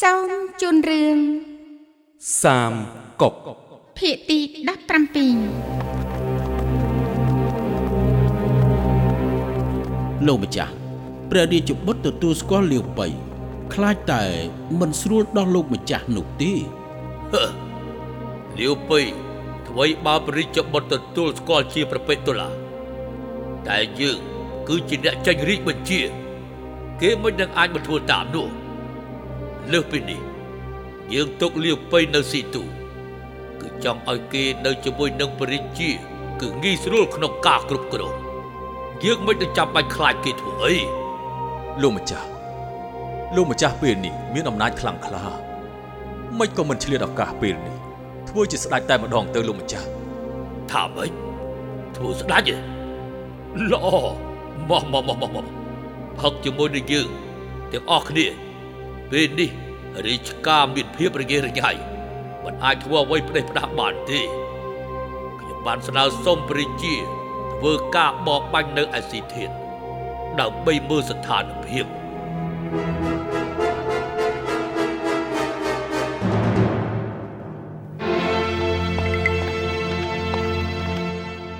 សូមជូនរឿងសាមកុកភាគទី17លោកម្ចាស់ព្រះរាជបុត្រទទួលស្គាល់លាវបៃខ្លាចតែមិនស្រួលដល់លោកម្ចាស់នោះទេលាវពៃអ្វីបើព្រះរាជបុត្រទទួលស្គាល់ជាប្រពេតុលាតែយើងគឺជាអ្នកចាញ់រាជបញ្ជា គេមិននឹងអាចមកធ្វើតាមនោះ លើសពីនេះ យើងទុកលាវពៃនៅស៊ីទូគឺចង់ឲ្យគេនៅជាមួយនឹងព្រះរាជា គឺងាយស្រួលក្នុងការគ្រប់គ្រងយើងមិននឹងចាំបាច់ខ្លាចគេធ្វើអីលោកម្ចាស់លោកម្ចាស់ពេលនេះមានអំណាចខ្លាំងក្លាមិនក៏មិនឆ្លៀតឱកាសពេលនេះធ្វើជាស្ដេចតែម្ដងទៅលោកម្ចាស់ថាម៉េចធ្វើស្ដាច់ទេល្អមកមកមកមកមកផឹកជាមួយនឹងយើងទាំងអស់គ្នា ពេលនេះរាជការមានភាពរញ៉េរញ៉ៃមិនអាចធ្វើអ្វីផ្ដេសផ្ដាស់បានទេខ្ញុំបានស្នើសុំព្រះរាជាធ្វើការបបបាញ់នៅអស៊ីធានដើម្បីមើលស្ថានភាព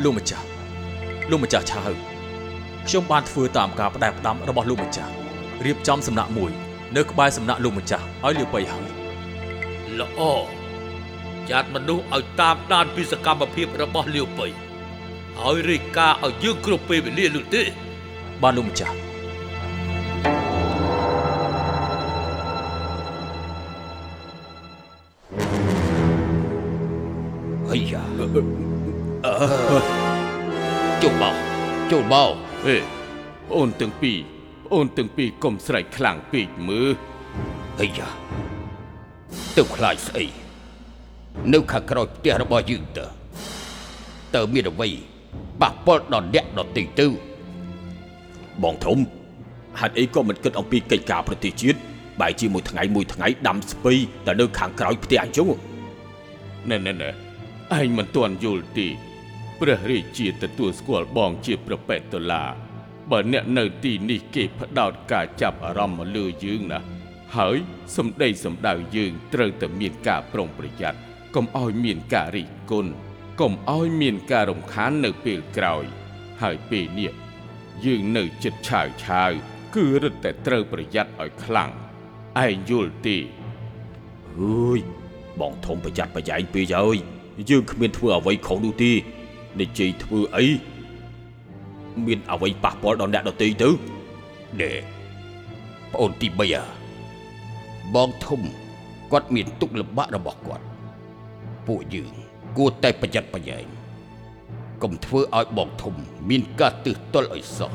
លោកម្ចាស់លោកម្ចាស់ឆាវខ្ញុំបានធ្វើតាមការផ្ដែផ្ដាំរបស់លោកម្ចាស់រៀបចំសំណាក់មួយ នៅក្បែរសំណាក់លោកម្ចាស់ឲ្យលាវបៃហើយល្អចាត់មនុស្សឲ្យតាមដានពីសកម្មភាពរបស់លាវបៃហើយរាយការណ៍ឲ្យយើងគ្រប់ពេលវេលានោះទេបានលោកម្ចាស់អាយ៉ាចូលមកចូលមកអេអូនទាំងពីរ អូនទាំងពីរកុំស្រែកខ្លាំងពេកមើលអាយ៉ាទៅខ្លាចស្អីនៅខាងក្រោយផ្ទះរបស់យើងតើតើមានអ្វីប៉ះពាល់ដល់អ្នកដទៃទៅបងធំហេតុអីក៏មិនគិតអំពីកិច្ចការប្រទេសជាតិបែរជាមួយថ្ងៃមួយថ្ងៃដាំស្ពៃតែនៅខាងក្រោយផ្ទះអញ្ចឹងណែណែណែឯងមិនទាន់យល់ទេព្រះរាជាទទួលស្គាល់បងជាប្រពេតដុល្លារ បើអ្នកនៅទីនេះគេផ្ដោតការចាប់អារម្មណ៍មកលើយើងណាហើយសម្ដីសម្ដៅយើងត្រូវតែមានការប្រុងប្រយ័ត្នកុំឲ្យមានការរិះគន់កុំឲ្យមានការរំខាននៅពេលក្រោយ ហើយពេលនេះយើងនៅចិត្តឆាវឆាវគឺរឹតតែត្រូវប្រយ័ត្នឲ្យខ្លាំងឯងយល់ទេអើយបងធំប្រយ័ត្នប្រយែងពេកហើយយើងគ្មានធ្វើអ្វីខុសនោះទេនិយាយធ្វើអី មានអ្វីប៉ះពាល់ដល់អ្នកដទៃទៅណែប្អូនទី3អាបងធំគាត់មានទុកលំបាករបស់គាត់ពួកយើងគួរតែប្រយ័ត្នប្រយែងកុំធ្វើឲ្យបងធំមានការទើសទល់ឲ្យសោះ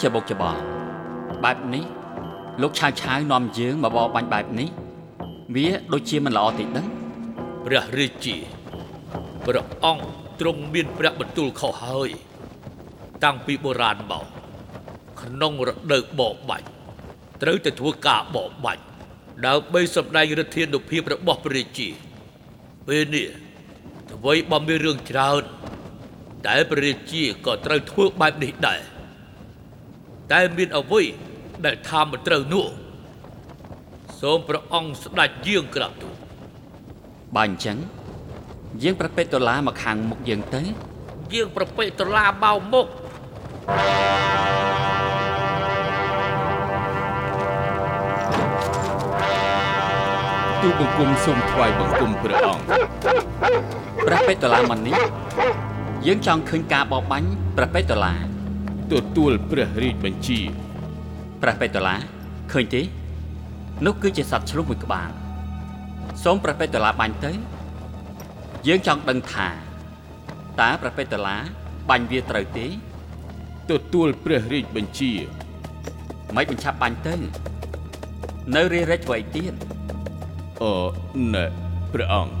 ស្រុកទេសច្បុកច្បល់បែបនេះលោកឆាវឆាវនាំយើងមកបរបាញ់បែបនេះ វាដូចជាមិនល្អតិចដឹងព្រះរាជាព្រះអង្គទ្រង់មានព្រះបន្ទូលខុសហើយ តាំងពីបុរាណមកក្នុងរដូវបបបាញ់ត្រូវតែធ្វើការបបបាញ់ដើម្បីសម្ដែងឫទ្ធានុភាពរបស់ព្រះរាជាពេលនេះអ្វីបើមានរឿងច្រើនតែព្រះរាជាក៏ត្រូវធ្វើបែបនេះដែរ តែមានអ្វីដែលថាមិនត្រូវនោះសូមព្រះអង្គស្ដេចយាងក្រាបទូលបើអញ្ចឹងយើងប្រពេតដុល្លារមកខាងមុខយើងទៅយើងប្រពេតឡាបោមុខទូលបង្គំសូមថ្វាយបង្គំព្រះអង្គប្រពេតដុល្លារមកនេះយើងចង់ឃើញការបរបាញ់ប្រពេតដុល្លារ ទទួលព្រះរាជបញ្ជាប្រពេតដុល្លារឃើញទេនោះគឺជាសត្វឆ្លុះមួយក្បាលសូមប្រពេតដុល្លារបាញ់ទៅ យើងចង់ដឹងថាតើប្រពេតដុល្លារបាញ់វាត្រូវទេទទួលព្រះរាជបញ្ជាមិនបញ្ឆាប់បាញ់ទៅ នៅរារិចធ្វើអីទៀតអឺណែព្រះអង្គ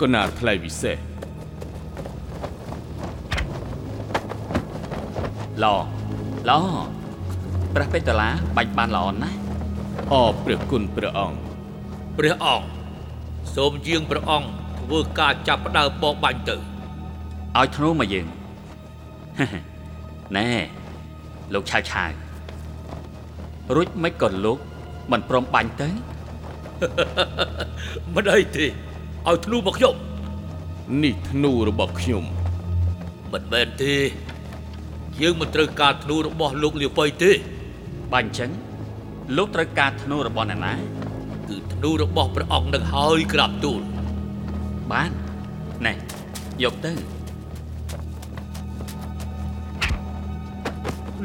ក៏ណាថ្លៃពិសេស ល្អល្អព្រះពេតុលាបាញ់បានល្អណាស់អរព្រះគុណព្រះអង្គព្រះអង្គសូមយាងព្រះអង្គធ្វើការចាប់ផ្ដើមបោកបាញ់ទៅឲ្យធ្នូមកយើងណែលោកឆាវឆាវរួចមិនក៏លោកមិនព្រមបាញ់ទៅមិនអីទេឲ្យធ្នូមកខ្ញុំនេះធ្នូរបស់ខ្ញុំមិនមែនទេ យើងមិនត្រូវការធ្នូរបស់លោកលាវប៉ៃទេបាញ់ចឹងលោកត្រូវការធ្នូរបស់អ្នកណាគឺធ្នូរបស់ព្រះអង្គនឹងហើយក្រាបទូលបានណែយកទៅ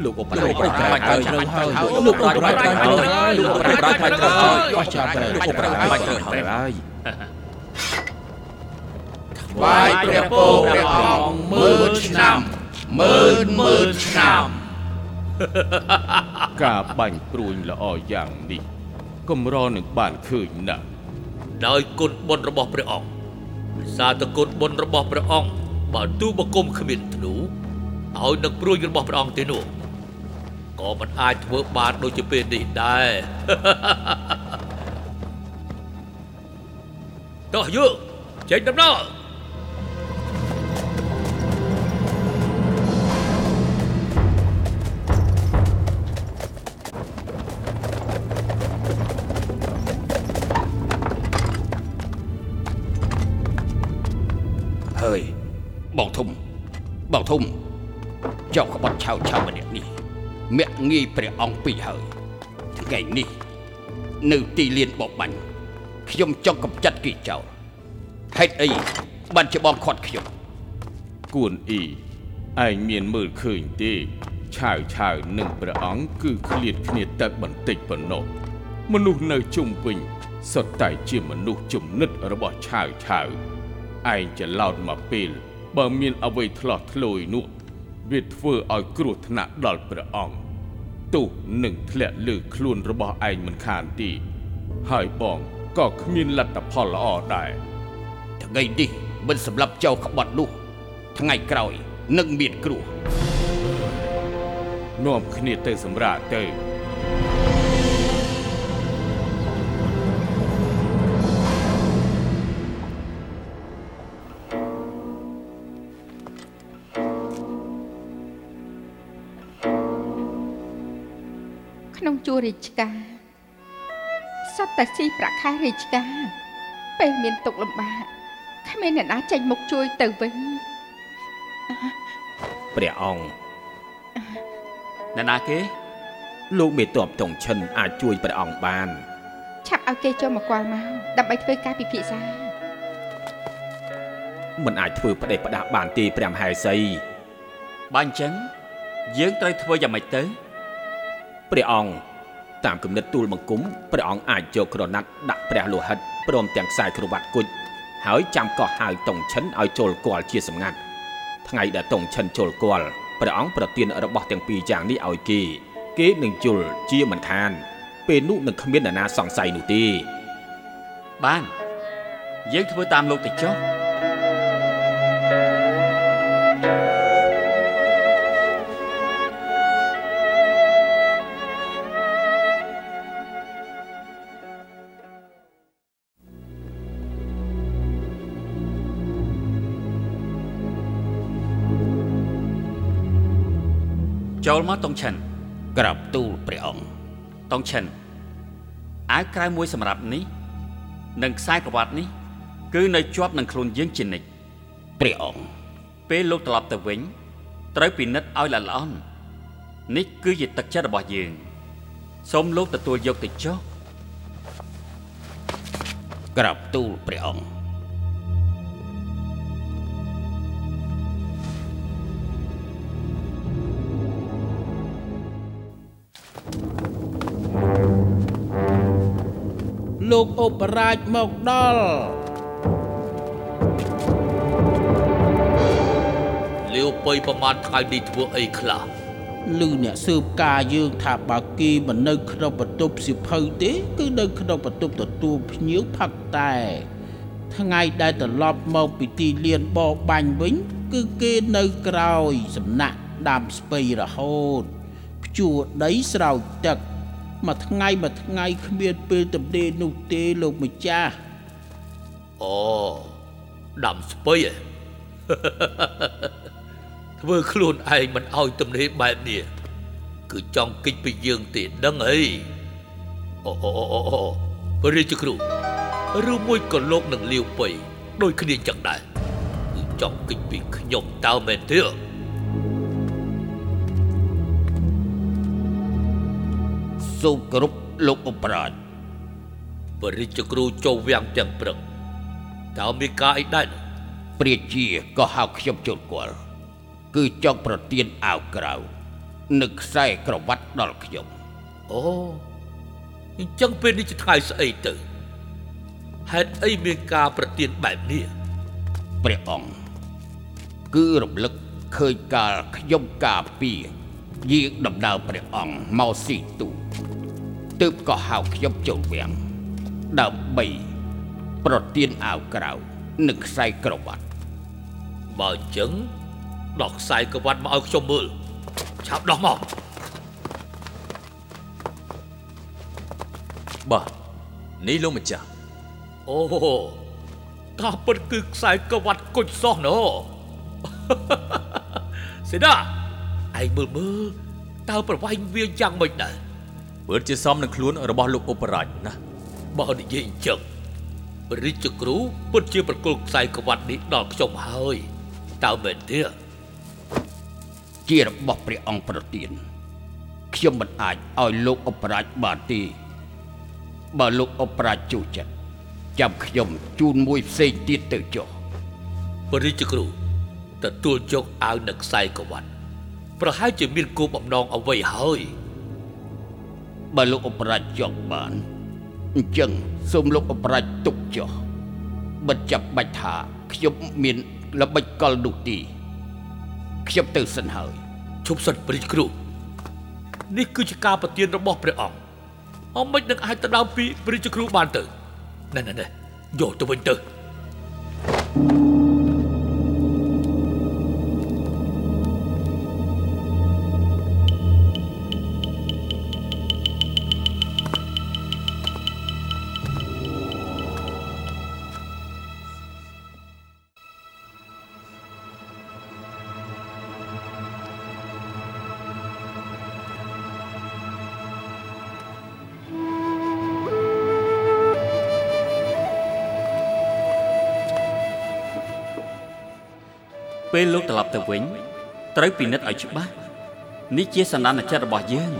លោកអបលោកប្រកាសបាញ់ត្រូវហើយលោកប្រកាសបាញ់ត្រូវហើយលោកប្រកាសបាញ់ត្រូវហើយអស់ចាប់ត្រូវលោកប្រកាសបាញ់ត្រូវហើយថ្វាយព្រះពរព្រះអង្គមើលឆ្នាំ មើលមើលឆ្នាំការបាញ់ព្រួញល្អយ៉ាងនេះកម្រនឹងបានឃើញណាស់ដោយគុណបុណ្យរបស់ព្រះអង្គសារតគុណបុណ្យរបស់ព្រះអង្គបើទូបង្គំគ្មានធ្នូឲ្យនឹងព្រួយរបស់ព្រះអង្គទេនោះក៏មិនអាចធ្វើបានដូចជាពេលនេះដែរតោះយើងចេញដំណើរ បងធំចៅក្បត់ឆៅឆៅម្នាក់នេះមាក់ងាយព្រះអង្គពីរហើយថ្ងៃនេះនៅទីលានបបបាញ់ខ្ញុំចង់កំចាត់គេចោលហេតុអីបានជាបងខាត់ខ្ញុំគួនអ៊ីឯងមានមើលឃើញទេឆាវឆាវនិងព្រះអង្គគឺឃ្លាតគ្នាតែបន្តិចប៉ុណ្ណោះមនុស្សនៅជុំវិញសុទ្ធតែជាមនុស្សជំនិតរបស់ឆាវឆាវឯងច្រឡោតមកពេល បើមានអ្វីឆ្លោះឆ្លួយនោះវាធ្វើឲ្យគ្រោះថ្នាក់ដល់ព្រះអង្គទោះនឹងធ្លាក់លើខ្លួនរបស់ឯងមិនខានទីហើយបងក៏គ្មានលទ្ធផលល្អដែរថ្ងៃនេះមិនសម្រាប់ចៅក្បត់នោះថ្ងៃក្រោយនឹងមានគ្រោះនាំគ្នាទៅសម្រាកទៅ ររាជការសត្វតែស៊ីប្រាក់ខែរាជការពេលមានទុកលំបាកគ្មានអ្នកណាចេញមុខជួយទៅវិញព្រះអង្គអ្នកណាគេ លោកមេតបតុងឈិនអាចជួយព្រះអង្គបានឆាប់ឲ្យគេចូលមកគាល់មកដើម្បីធ្វើការពិភាក្សាមិនអាចធ្វើផ្ដេសផ្ដាស់បានទេព្រះមហេសីបាញ់ចឹងយើងត្រូវធ្វើយ៉ាងម៉េចទៅព្រះអង្គ តាមគំនិតទូលបង្គំព្រះអង្គអាចយកក្រណាត់ដាក់ព្រះលោហិតព្រមទាំងខ្សែក្រវ៉ាត់គុជហើយចាំកោះហៅតុងឈិនឲ្យចូលគាល់ជាសម្ងាត់ថ្ងៃដែលតុងឈិនចូលគាល់ព្រះអង្គប្រទានរបស់ទាំងពីរយ៉ាងនេះឲ្យគេគេនឹងជល់ជាមិនខាន ពេលនោះនឹងគ្មាននរណាសង្ស័យនោះទេបានយើងធ្វើតាមលោកទៅចុះ ចូលមកតុងឈិនក្រាបទូលព្រះអង្គតុងឈិនអាវក្រៅមួយសម្រាប់នេះនិងខ្សែក្រវ៉ាត់នេះ គឺនៅជាប់នឹងខ្លួនយើងជានិច្ចព្រះអង្គពេលលោកត្រឡប់ទៅវិញ ត្រូវពិនិត្យឲ្យល្អិតល្អន់នេះគឺជាទឹកចិត្តរបស់យើងសូមលោកទទួលយកទៅចុះក្រាបទូលព្រះអង្គ លោកឧបរាជមកដល់លាវប៉ៃប្រមាណថ្ងៃនេះធ្វើអីខ្លះឮអ្នកស៊ើបការយើងថាបើគេមិននៅក្នុងបន្ទប់សិភៅទេ គឺនៅក្នុងបន្ទប់ទទួលភ្ញៀវផឹកតែថថ្ងៃដែលត្រឡប់មកពីទីលានបរបាញ់វិញ គឺគេនៅក្រោយ សំណាក់ដាំស្ពៃរហូត ភ្ជួរដីស្រោចទឹក មួយថ្ងៃមួយថ្ងៃគ្មានពេលទំនេរនោះទេលោកម្ចាស់អូដាំស្ពៃឯងធ្វើខ្លួនឯងមិនអោយទំនេរបែបនេះគឺចង់គិតពីយើងទេដឹងអីអូអូអូអូអូព្រះរាជគ្រូឬមួយក៏លោកនឹងលាវពៃដូចគ្នាចឹងដែរគឺចង់គិតពីខ្ញុំតើមែនទេ សូមគោរពលោកឧបរាជព្រះរាជគ្រូចូលវាំងទាំងព្រឹកតើមានការអីដែរនោះព្រះជាក៏ហៅខ្ញុំចូលគាល់គឺចង់ប្រទានអាវក្រៅនិងខ្សែក្រវ៉ាត់ដល់ខ្ញុំអូអញ្ចឹងពេលនេះជាថ្ងៃស្អីទៅហេតុអីមានការប្រទានបែបនេះព្រះអង្គគឺរំលឹកឃើញកាលខ្ញុំការពារ យាងដំណើរព្រះអង្គមកស៊ីទូទើបក៏ហៅខ្ញុំចូលវាំងដើម្បីប្រទានអាវក្រៅនិងខ្សែក្រវ៉ាត់បើអញ្ចឹងដោះខ្សែក្រវ៉ាត់មកឲ្យខ្ញុំមើលឆាប់ដោះមកបាទនេះលោកម្ចាស់អូការពិតគឺខ្សែក្រវ៉ាត់គុជសោះណូសេដា ឯងមើលមើលតើប្រវែងវាយ៉ាងម៉េចដែរពិតជាសមនឹងខ្លួនរបស់លោកឧបរាជណាស់បើនិយាយអញ្ចឹងព្រះរាជគ្រូពិតជាប្រគល់ខ្សែក្រវ៉ាត់នេះដល់ខ្ញុំហើយតើមែនទេជារបស់ព្រះអង្គប្រទានខ្ញុំមិនអាចឲ្យលោកឧបរាជបានទេបើលោកឧបរាជចូលចិត្តចាំខ្ញុំជូនមួយផ្សេងទៀតទៅចុះព្រះរាជគ្រូទទួលយកអាវនិងខ្សែក្រវ៉ាត់ ប្រហែលជាមានគោលបំណងអ្វីហើយបើលោកឧបរាជចង់បានអញ្ចឹងសូមលោកឧបរាជទុកចុះមិនចាំបាច់ថាខ្ញុំមានល្បិចកលនោះទេខ្ញុំទៅសិនហើយឈប់សិនព្រះរាជគ្រូនេះគឺជាការប្រទានរបស់ព្រះអង្គអមិននឹងអាចទៅដើមពីព្រះរាជគ្រូបានទៅណែណែណែយកទៅវិញទៅ ពេលលោកត្រឡប់ទៅវិញត្រូវពិនិត្យឲ្យច្បាស់នេះជាសន្តានចិត្តរបស់យើង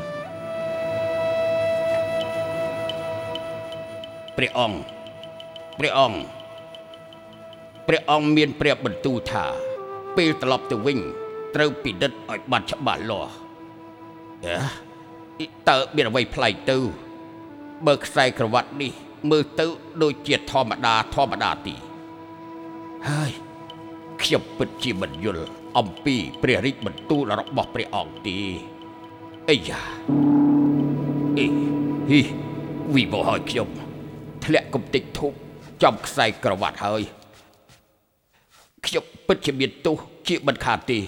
ព្រះអង្គព្រះអង្គព្រះអង្គមានព្រះបន្ទូលថា ពេលត្រឡប់ទៅវិញ ត្រូវពិនិត្យឲ្យបានច្បាស់លាស់អេតើមានអ្វីប្លែកទៅ បើខ្សែក្រវ៉ាត់នេះមើលទៅដូចជាធម្មតាធម្មតាទីហើយ ខ្ញុំពិតជាមិនយល់អំពីព្រះរាជបន្ទូលរបស់ព្រះអង្គទេអីយ៉ាអេហ៊ីវិបោហើយខ្ញុំធ្លាក់កំតិចធូបចំខ្សែក្រវ៉ាត់ហើយខ្ញុំពិតជាមានទោសជាមិនខានទេ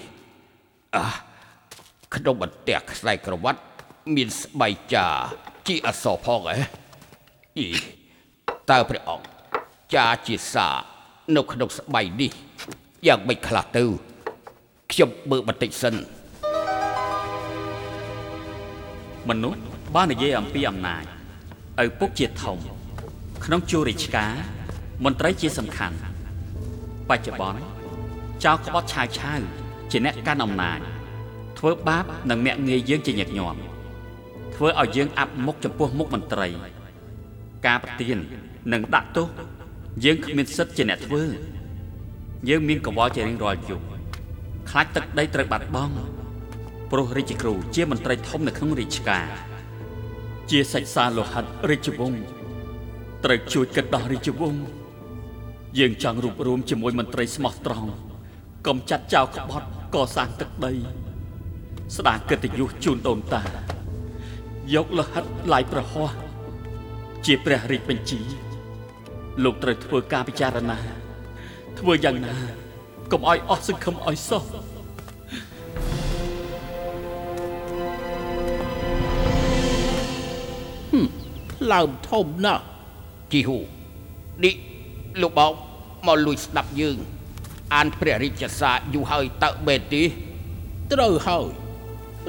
អាក្នុងបន្ទះខ្សែក្រវ៉ាត់មានស្បែកចាជាអសរផងហ៎អីតើព្រះអង្គចាជាសានៅក្នុងស្បែកនេះ យ៉ាងម៉េចខ្លះទៅខ្ញុំមើលបន្តិចសិនមនុស្សបាននិយាយអំពីអំណាចឪពុកជាធំ ក្នុងជួររាជការមន្ត្រីជាសំខាន់បច្ចុប្បន្នចៅក្បត់ឆាវឆាវជាអ្នកកាន់អំណាចធ្វើបាបនិងមាក់ងាយយើងជាញឹកញាប់ធ្វើឲ្យយើងអាប់មុខចំពោះមុខមន្ត្រី ការប្រទាននិងដាក់ទោសយើងគ្មានសិទ្ធិជាអ្នកធ្វើ យើងមានកង្វល់ជារៀងរាល់យប់ខ្លាចទឹកដីត្រូវបាត់បង់ព្រោះរាជគ្រូជាមន្ត្រីធំនៅក្នុងរាជការជាសាច់សាលោហិតរាជវង្សត្រូវជួយកិត្តដោះរាជវង្សយើងចង់រួបរวมជាមួយមន្ត្រីស្មោះត្រង់កុំចាត់ចោលក្បត់កសាងទឹកដី ស្ដារកិត្តិយសជូនដូនតា យកលោហិតឡាយប្រហោះជាព្រះរាជបញ្ជី លោកត្រូវធ្វើការពិចារណា ធ្វើយ៉ាងណាកុំឲ្យអស់សង្ឃឹមឲ្យសោះផ្លើមធំណាស់ជីហ៊ូនេះលោកបងមកលួចស្ដាប់យើង អានព្រះរាជសារយូរហើយតើមែនទេត្រូវហើយ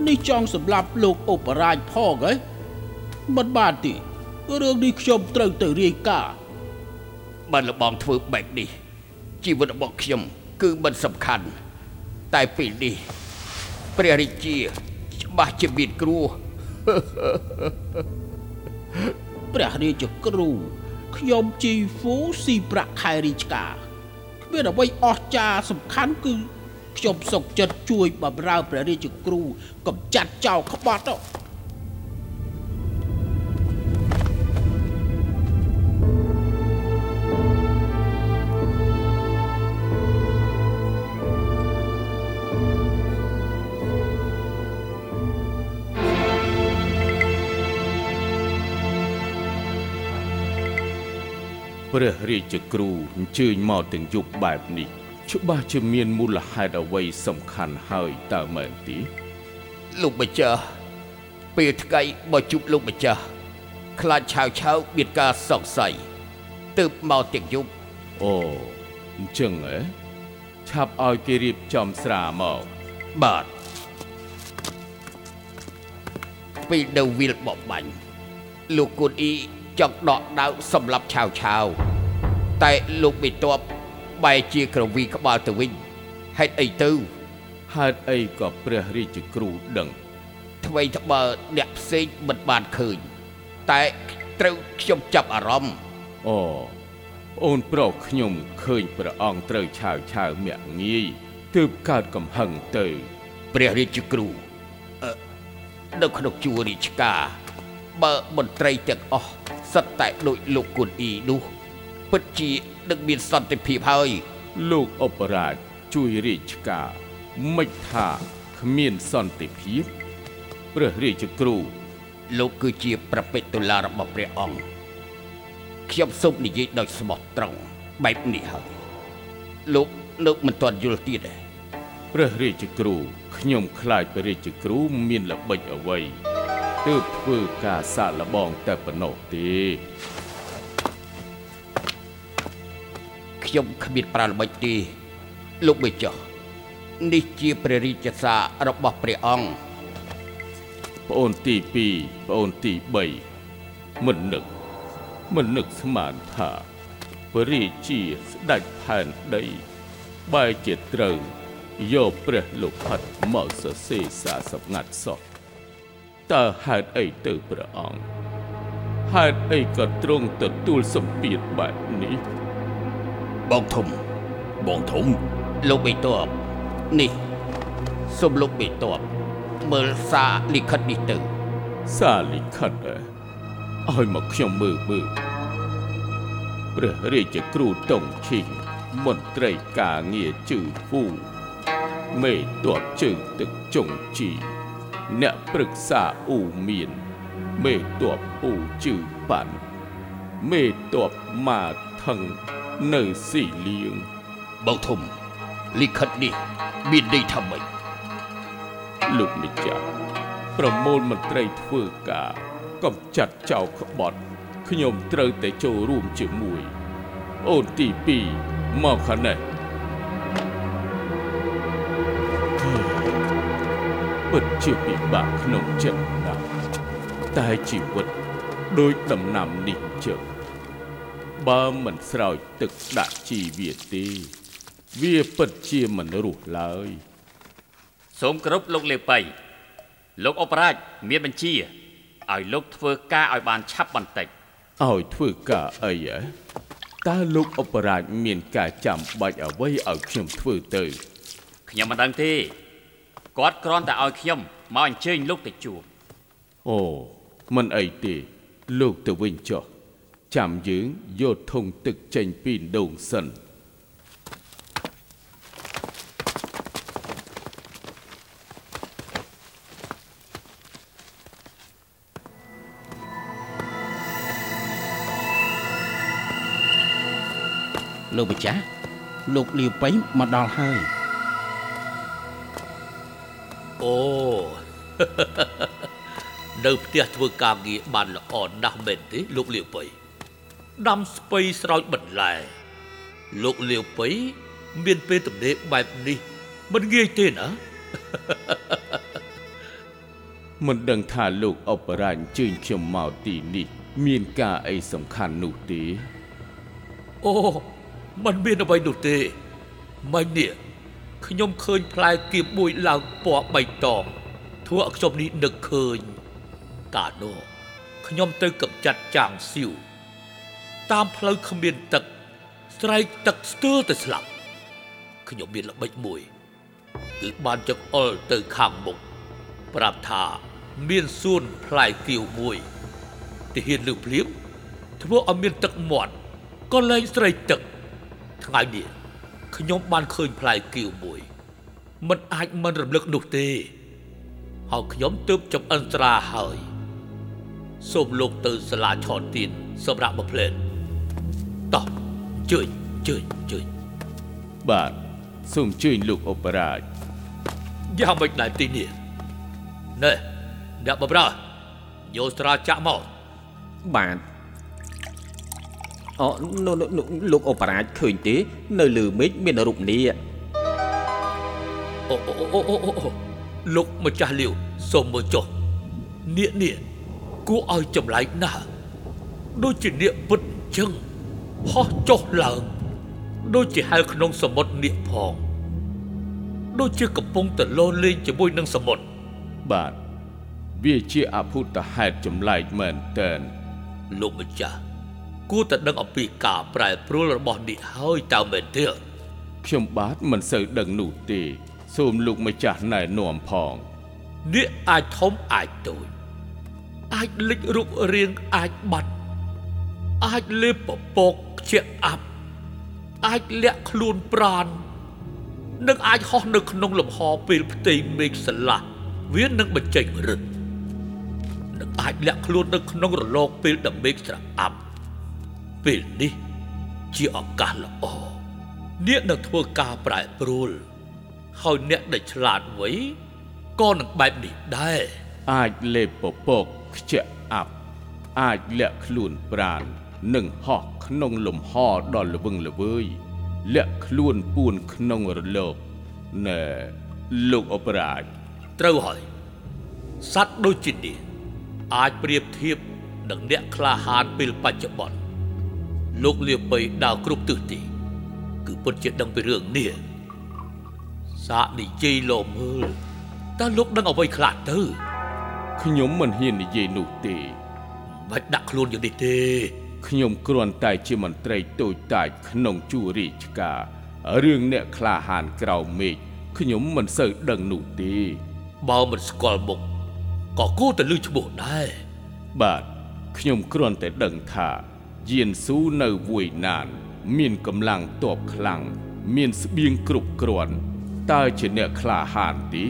នេះចង់សម្រាប់លោកឧបរាជផងហ៎មិនបានទេរឿងនេះខ្ញុំត្រូវទៅរាយការណ៍បើលបងធ្វើបែបនេះ ជីវិតរបស់ខ្ញុំគឺមិនសំខាន់តែពេលនេះព្រះរាជាច្បាស់ជាមានគ្រោះព្រះរាជគ្រូខ្ញុំជីហ្វូស៊ីប្រាក់ខែរាជការគ្មានអ្វីអស្ចារ្យសំខាន់គឺខ្ញុំសុកចិត្តជួយបម្រើព្រះរាជគ្រូកំចាត់ចោលក្បត់ទៅ ព្រះរាជគ្រូអញ្ជើញមកទាំងយប់បែបនេះ ច្បាស់ជាមានមូលហេតុអ្វីសំខាន់ហើយតើមែនទេលោកម្ចាស់ពេលថ្ងៃបើជួបលោកម្ចាស់ខ្លាចឆាវឆាវមានការសង្ស័យទើបមកទាំងយប់អូអញ្ចឹងហ៎ឆាប់ឲ្យគេរៀបចំស្រាមកបាទពេលនៅវិលបបបាញ់លោកគុនអ៊ី ចង់ដកដៅសម្រាប់ឆាវឆាវតែលោកបិទបបែរជាក្រវីក្បាលទៅវិញហេតុអីទៅហេតុអីក៏ព្រះរាជគ្រូដឹងថ្មីត្បើអ្នកផ្សេងមិនបានឃើញតែត្រូវខ្ញុំចាប់អារម្មណ៍អូអូនប្រុសខ្ញុំឃើញព្រះអង្គត្រូវឆាវឆាវមាក់ងាយទើបកើតកំហឹងទៅព្រះរាជគ្រូអឺនៅក្នុងជួររាជការបើមន្ត្រីទាំងអស់ សិតតែដូចលោកគុនអ៊ីនោះពិតជានឹងមានសន្តិភាពហើយ លោកអបរាជជួយរាជការមិនថាគ្មានសន្តិភាពព្រះរាជគ្រូ លោកគឺជាប្រពេចតុលារបស់ព្រះអង្គខ្ញុំសូមនិយាយដោយស្មោះត្រង់បែបនេះហើយលោកលោកមិនទាន់យល់ទៀតទេព្រះរាជគ្រូខ្ញុំខ្លាចព្រះរាជគ្រូមានល្បិចអ្វី ទើបធ្វើការសាកល្បងតែប៉ុណ្ណោះទេខ្ញុំគ្មានប្រាល្បិចទេលោកបេចោះនេះជាព្រះរាជសាររបស់ព្រះអង្គប្អូនទី2ប្អូនទី3មិននឹកមិននឹកស្មានថាព្រះរាជាស្ដេចផែនដីបែរជាត្រូវយកព្រះលោកផាត់មកសរសេរសារសម្ងាត់សោះ តើហេតុអីទៅព្រះអង្គហេតុអីក៏ទ្រង់ទទួលសម្ពាធបែបនេះបងធំបងធំលោកបេតបនេះសូមលោកបេតបមើលសារលិខិតនេះទៅសារលិខិតអើឲ្យមកខ្ញុំមើលមើលព្រះរាជគ្រូតុងឈីងមន្ត្រីការងារជឺហ្វូមេតបជើងទឹកចុងជី អ្នកប្រឹក្សាអ៊ូមៀនមេតបអ៊ូជឺប៉ាន់មេតបម៉ាថឹងនៅស៊ីលៀងបងធំលិខិតនេះមានន័យថាម៉េចលោកម្ចាស់ប្រមូលមន្ត្រីធ្វើការកំចាត់ចោលក្បត់ខ្ញុំត្រូវតែចូលរួមជាមួយ អូនទី2មកខាងនេះ ពិតជាពិបាកក្នុងចិត្តណាស់តែជីវិតដូចដំណាំនេះចឹងបើមិនស្រោចទឹកដាក់ជីវាទេ វាពិតជាមិនរស់ឡើយសូមគោរពលោកលេប៉ៃលោកអបរាជមានបញ្ជាឲ្យលោកធ្វើការឲ្យបានឆាប់បន្តិចឲ្យធ្វើការអីហ៎តើលោកអបរាជមានការចាំបាច់អ្វីឲ្យខ្ញុំធ្វើទៅខ្ញុំមិនដឹងទេ គាត់គ្រាន់តែឲ្យខ្ញុំមកអញ្ជើញលោកទៅជួបអូមិនអីទេលោកទៅវិញចុះចាំយើងយកធុងទឹកចេញពីដូងសិនបលោកម្ចាស់លោកលាវប៉ៃមកដល់ហើយ អូនៅផ្ទះធ្វើការងារបានល្អណាស់មែនទេលោកលាវពៃដាំស្ពៃស្រោចបន្លែ លោកលាវពៃមានពេលទំនេរបែបនេះមិនងាយទេណាមិនដឹងថាលោកអបរាជអញ្ជើញខ្ញុំមកទីនេះ មានការអីសំខាន់នោះទេអូมันមានអ្វីនោះទេមិននេះ ខ្ញុំឃើញផ្លែគៀបមួយឡើងពណ៌បៃតងធ្វើឲ្យខ្ញុំនេះនឹកឃើញកាលនោះខ្ញុំទៅកំចាត់ចាងស៊ីវតាមផ្លូវគ្មានទឹក ស្រែកទឹកស្ទើរទៅស្លាប់ខ្ញុំមានល្បិចមួយគឺបានចង្អុលទៅខាងមុខប្រាប់ថាមានសួនផ្លែគៀវមួយទាហានលើភ្លាមធ្វើឲ្យមានទឹកមាត់ក៏លែងស្រែកទឹកថ្ងៃនេះ ខ្ញុំបានឃើញផ្លែគៀវមួយ មិនអាចមិនរំលឹកនោះទេហើយខ្ញុំទើបចំអិនត្រាហើយសូមលោកទៅសាលាឆនទៀនសម្រាប់មកផ្លែតតោះជើញជើញជើញបាទសូមអញ្ជើញលោកអបរាជយ៉ាងមិនដែរទីនេះណែអ្នកបម្រើយកស្រាចាក់មកបាទ អូនោះនោះនោះលោកអបរាជឃើញទេ នៅលើមេឃមានរូបនាគអូអូអូអូអូអូលោកម្ចាស់លាវសូមមើលចុះនាគនេះគួរឲ្យចម្លែកណាស់ដូចជានាគពិតអញ្ចឹងហោះចុះឡើង ដូចជាហែលក្នុងសមុទ្រនាគផង ដូចជាកំពុងទៅលោលេងជាមួយនឹងសមុទ្របាទវាជាអភូតហេតុចម្លែកមែនតើលោកម្ចាស់ គួរតែដឹងអំពីការប្រែប្រួលរបស់នាគហើយតើមែនទេខ្ញុំបាទមិនសូវដឹងនោះទេ សូមលោកម្ចាស់ណែនាំផងនាគអាចធំអាចតូចអាចលេចរូបរាងអាចបាត់ អាចលេបពពកខ្ជាក់អាប់អាចលាក់ខ្លួនប្រាននិងអាចហោះនៅក្នុងលំហពេលផ្ទៃមេឃស្រឡះវានឹងបញ្ចេញរឹតនិងអាចលាក់ខ្លួននៅក្នុងរលកពេលដែលមេឃស្រអាប់ ពេលនេះជាឱកាសល្អអ្នកនឹងធ្វើការប្រែប្រួលហើយអ្នកដែលឆ្លាតវៃក៏នឹងបែបនេះដែរអាចលេបពពកខ្ជាក់អាប់អាចលាក់ខ្លួនប្រាននិងហោះក្នុងលំហដ៏ល្វឹងល្វើយលាក់ខ្លួនពួនក្នុងរលកណែលោកអបរាជត្រូវហើយសត្វដូចជានេះអាចប្រៀបធៀបនឹងអ្នកក្លាហានពេលបច្ចុប្បន្ន លោកលាបៃដើរគ្រប់ទិសទី គឺពិតជាដឹងពីរឿងនេះសាកនិយាយលោមើលតើលោកដឹងអ្វីខ្លះទៅខ្ញុំមិនហ៊ាននិយាយនោះទេមិនដាក់ខ្លួនយ៉ាងនេះទេខ្ញុំគ្រាន់តែជាមន្ត្រីតូចតាចក្នុងជួររាជការរឿងអ្នកក្លាហានក្រៅមេឃខ្ញុំមិនសូវដឹងនោះទេបើមិនស្គាល់មុខក៏គួរតែលឺឈ្មោះដែរបាទខ្ញុំគ្រាន់តែដឹងថា យានស៊ូនៅវួយណាន មានកម្លាំងទ័ពខ្លាំងមានស្បៀងគ្រប់គ្រាន់តើជាអ្នកក្លាហានទេ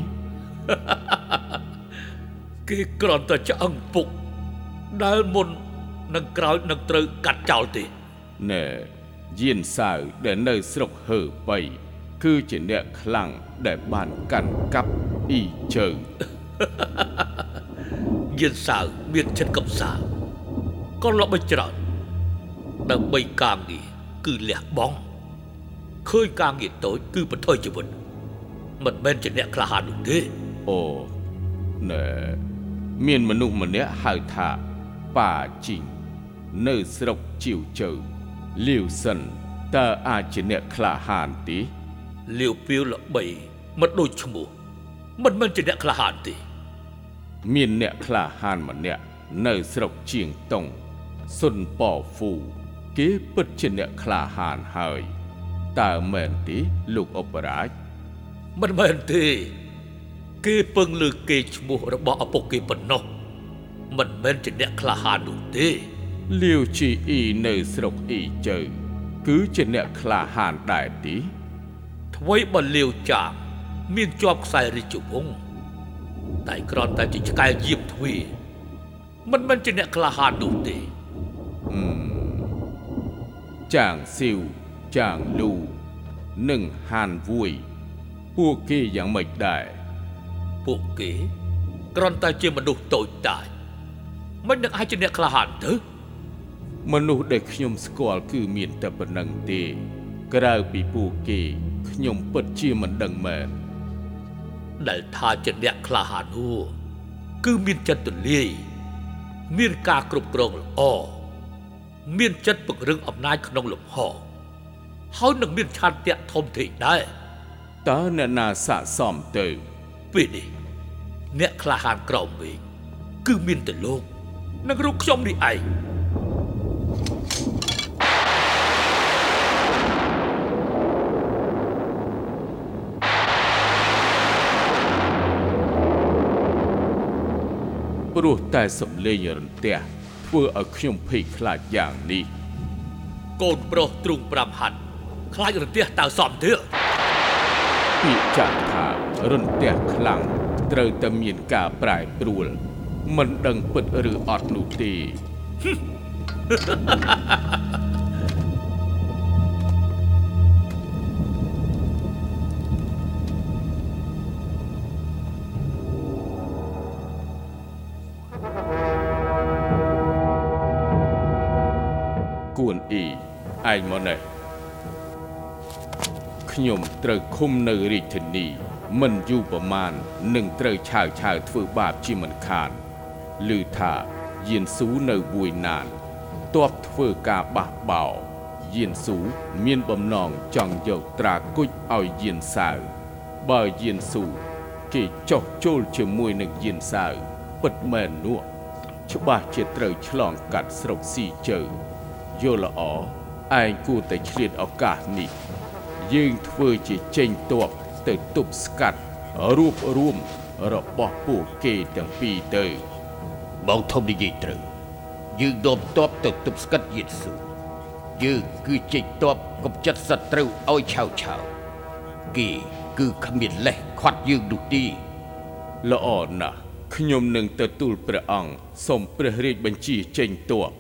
គេគ្រាន់តែឆ្អឹងពុកដែលមុននឹងក្រោយនឹងត្រូវកាត់ចោលទេណែយានសាវដែលនៅស្រុកហើបៃគឺជាអ្នកខ្លាំងដែលបានកាន់កាប់អ៊ីជើយានសាវមានចិត្តកំសាន្តក៏លបិចច្រើន ដើម្បីការងារគឺលះបង់ឃើញការងារតូចគឺបន្ថយជីវិតមិនមែនជាអ្នកក្លាហាននោះទេអូណែមានមនុស្សម្នាក់ហៅថាប៉ាជីងនៅស្រុកជីវជើលាវសិនតើអាចជាអ្នកក្លាហានទេលាវពីវល្បីមិនដូចឈ្មោះមិនមែនជាអ្នកក្លាហានទេ មានអ្នកក្លាហានម្នាក់នៅស្រុកជាងតុងសុនប៉ោហ្វូ គេពិតជាអ្នកក្លាហានហើយតើមែនទេលោកអបរាជមិនមែនទេ គេពឹងលើគេឈ្មោះរបស់ឪពុកគេប៉ុណ្ណោះមិនមែនជាអ្នកក្លាហាននោះទេលាវជីអ៊ីនៅស្រុកអ៊ីជើគឺជាអ្នកក្លាហានដែរទេថ្វីបើលាវចាមមានជាប់ខ្សែរាជវង្សតែគ្រាន់តែជាឆ្កែយាមទ្វារមិនមែនជាអ្នកក្លាហាននោះទេ ចាងស៊ីវចាងលូនិងហានវួយ ពួកគេយ៉ាងម៉េចដែរពួកគេគ្រាន់តែជាមនុស្សតូចតាចមិននឹងអាចជាអ្នកក្លាហានទៅមនុស្សដែលខ្ញុំស្គាល់គឺមានតែប៉ុណ្្នឹងទេ ក្រៅពីពួកគេខ្ញុំពិតជាមិនដឹងមែនដែលថាជាអ្នកក្លាហាននោះគឺមានចិត្តទូលាយមានការគ្រប់គ្រងល្អ មានចិត្តពង្រឹងអំណាចក្នុងលំហហើយនឹងមានឆន្ទៈធំធេងដែរតើអ្នកណាស័កសមទៅពេលនេះអ្នកក្លាហានក្រមវិញគឺមានតែលោកនិងរូបខ្ញុំនេះឯងព្រោះតែសំលេងរន្ទះ ធ្វើឲ្យខ្ញុំភ័យខ្លាចយ៉ាងនេះកូនប្រុសទ្រូង5ហាត់ខ្លាចរន្ទះតើសំទៀតពាក្យចាស់ថារន្ទះខ្លាំងត្រូវតែមានការប្រែប្រួល មិនដឹងពិតឬអត់នោះទេគួ ត្រូវឃុំនៅរាជធានី មិនយូរប្រមាណនឹងត្រូវឆាវឆាវធ្វើបាបជាមិនខានឮថាយានស៊ូនៅវួយណានតបធ្វើការបះបោយានស៊ូមានបំណងចង់យកត្រាគុជឲ្យយានសាវបើយានស៊ូគេចោះចូលជាមួយនឹងយានសាវពិតមែននោះច្បាស់ជាត្រូវឆ្លងកាត់ស្រុកស៊ីជើយល់ល្អឯងគួរតែឆ្លៀតឱកាសនេះ យើងធ្វើជាចេញតបទៅទប់ស្កាត់រួបរួមរបស់ពួកគេទាំងពីរទៅបងធំនិយាយត្រូវយើងដបតបទៅទប់ស្កាត់យេស៊ូយើងគឺចេញតបកុំចិត្តសត្រូវឲ្យឆាវឆាវគេគឺគ្មានលេះខាត់យើងនោះទេល្អណាស់ខ្ញុំនឹងទទួលព្រះអង្គសូមព្រះរាជបញ្ជាចេញតប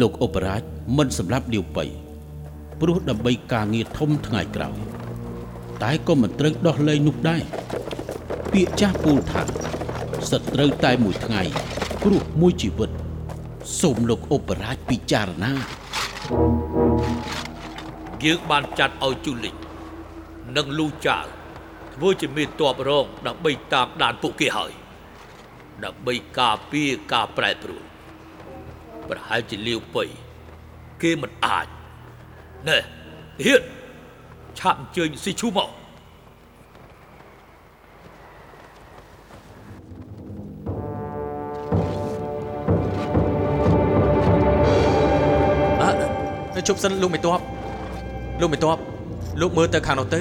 លោកអបរាជមិនសម្រាប់លាវប៉ៃព្រោះដើម្បីការងារធំថ្ងៃក្រោយ តែក៏មិនត្រូវដោះលែងនោះដែរពាក្យចាស់ពោលថាសត្រូវតែមួយថ្ងៃព្រោះមួយជីវិត សូមលោកអបរាជពិចារណាយើងបានចាត់ឲ្យជូលីងនិងលូចៅធ្វើជាមេតបរងដើម្បីតាមដានពួកគេហើយដើម្បីការពារការប្រែប្រួល ប្រហែលជាលាវប៉ៃគេមិនអាចណែហ៊ានឆាប់អញ្ជើញស៊ីឈូមកអើជប់សិនលោកមេតបលោកមេតបលោកមើលទៅខាងនោះទៅ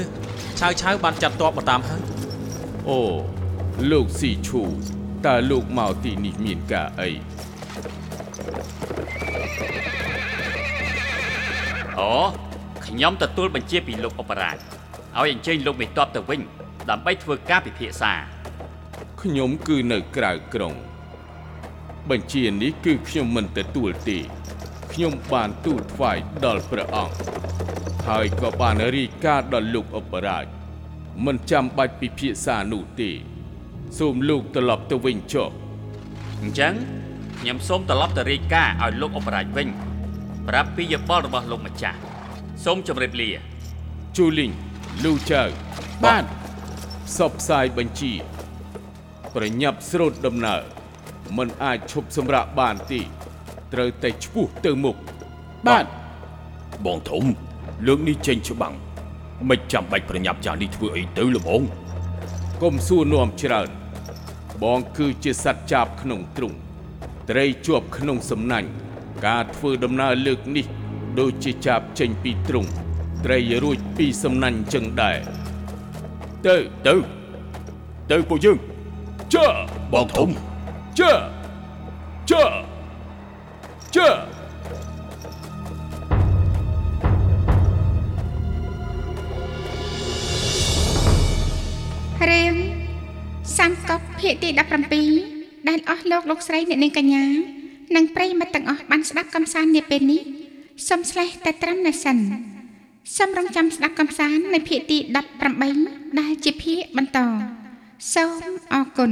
ឆាវឆាវបានចាត់តបមកតាមហើយអូលោកស៊ីឈូតើលោកមកទីនេះមានការអី អូខ្ញុំទទួលបញ្ជាពីលោកអបរាជឲ្យអញ្ជើញលោកមេតបទៅវិញ ដើម្បីធ្វើការពិភាក្សាខ្ញុំគឺនៅក្រៅក្រុង បញ្ជានេះគឺខ្ញុំមិនទទួលទេខ្ញុំបានទូលថ្វាយដល់ព្រះអង្គហើយក៏បានរាយការណ៍ដល់លោកអបរាជមិនចាំបាច់ពិភាក្សានោះទេ សូមលោកត្រឡប់ទៅវិញចុះអញ្ចឹង ខ្ញុំសូមត្រឡប់ទៅរាយការណ៍ឲ្យលោកអបរាជវិញ ប្រាប់ពីយោបល់របស់លោកម្ចាស់សូមជម្រាបលាជូលីងលូចៅបាទសពផ្សាយបញ្ជា ប្រញាប់ស្រូតដំណើរមិនអាចឈប់សម្រាកបានទេត្រូវតែឈ្មោះទៅមុខបាទបងធំលើកនេះចេញច្បាំងមិនចាំបាច់ប្រញាប់យ៉ាងនេះធ្វើអីទៅលបងកុំសួរនាំច្រើន បងគឺជាសត្វចាបក្នុងទ្រុង ត្រីជាប់ក្នុងសំណាញ់ការធ្វើដំណើរលើកនេះ ដូចជាចាបចេញពីទ្រុងត្រីរួចពីសំណាញ់ចឹងដែរទៅទៅទៅពួកយើងជើបងធំជើជើ ស់លោកលោកស្រីអ្នកនាងកញ្ញានិងប្រិយមិត្តទាំងអស់បានស្ដាប់កំសាន្តនាពេលនេះសូមស្លេះតែត្រឹមនេះសិនសូមរងចាំស្ដាប់កំសាន្តនៅភាគទី18ដែលជាភាគបន្តសូមអរគុណ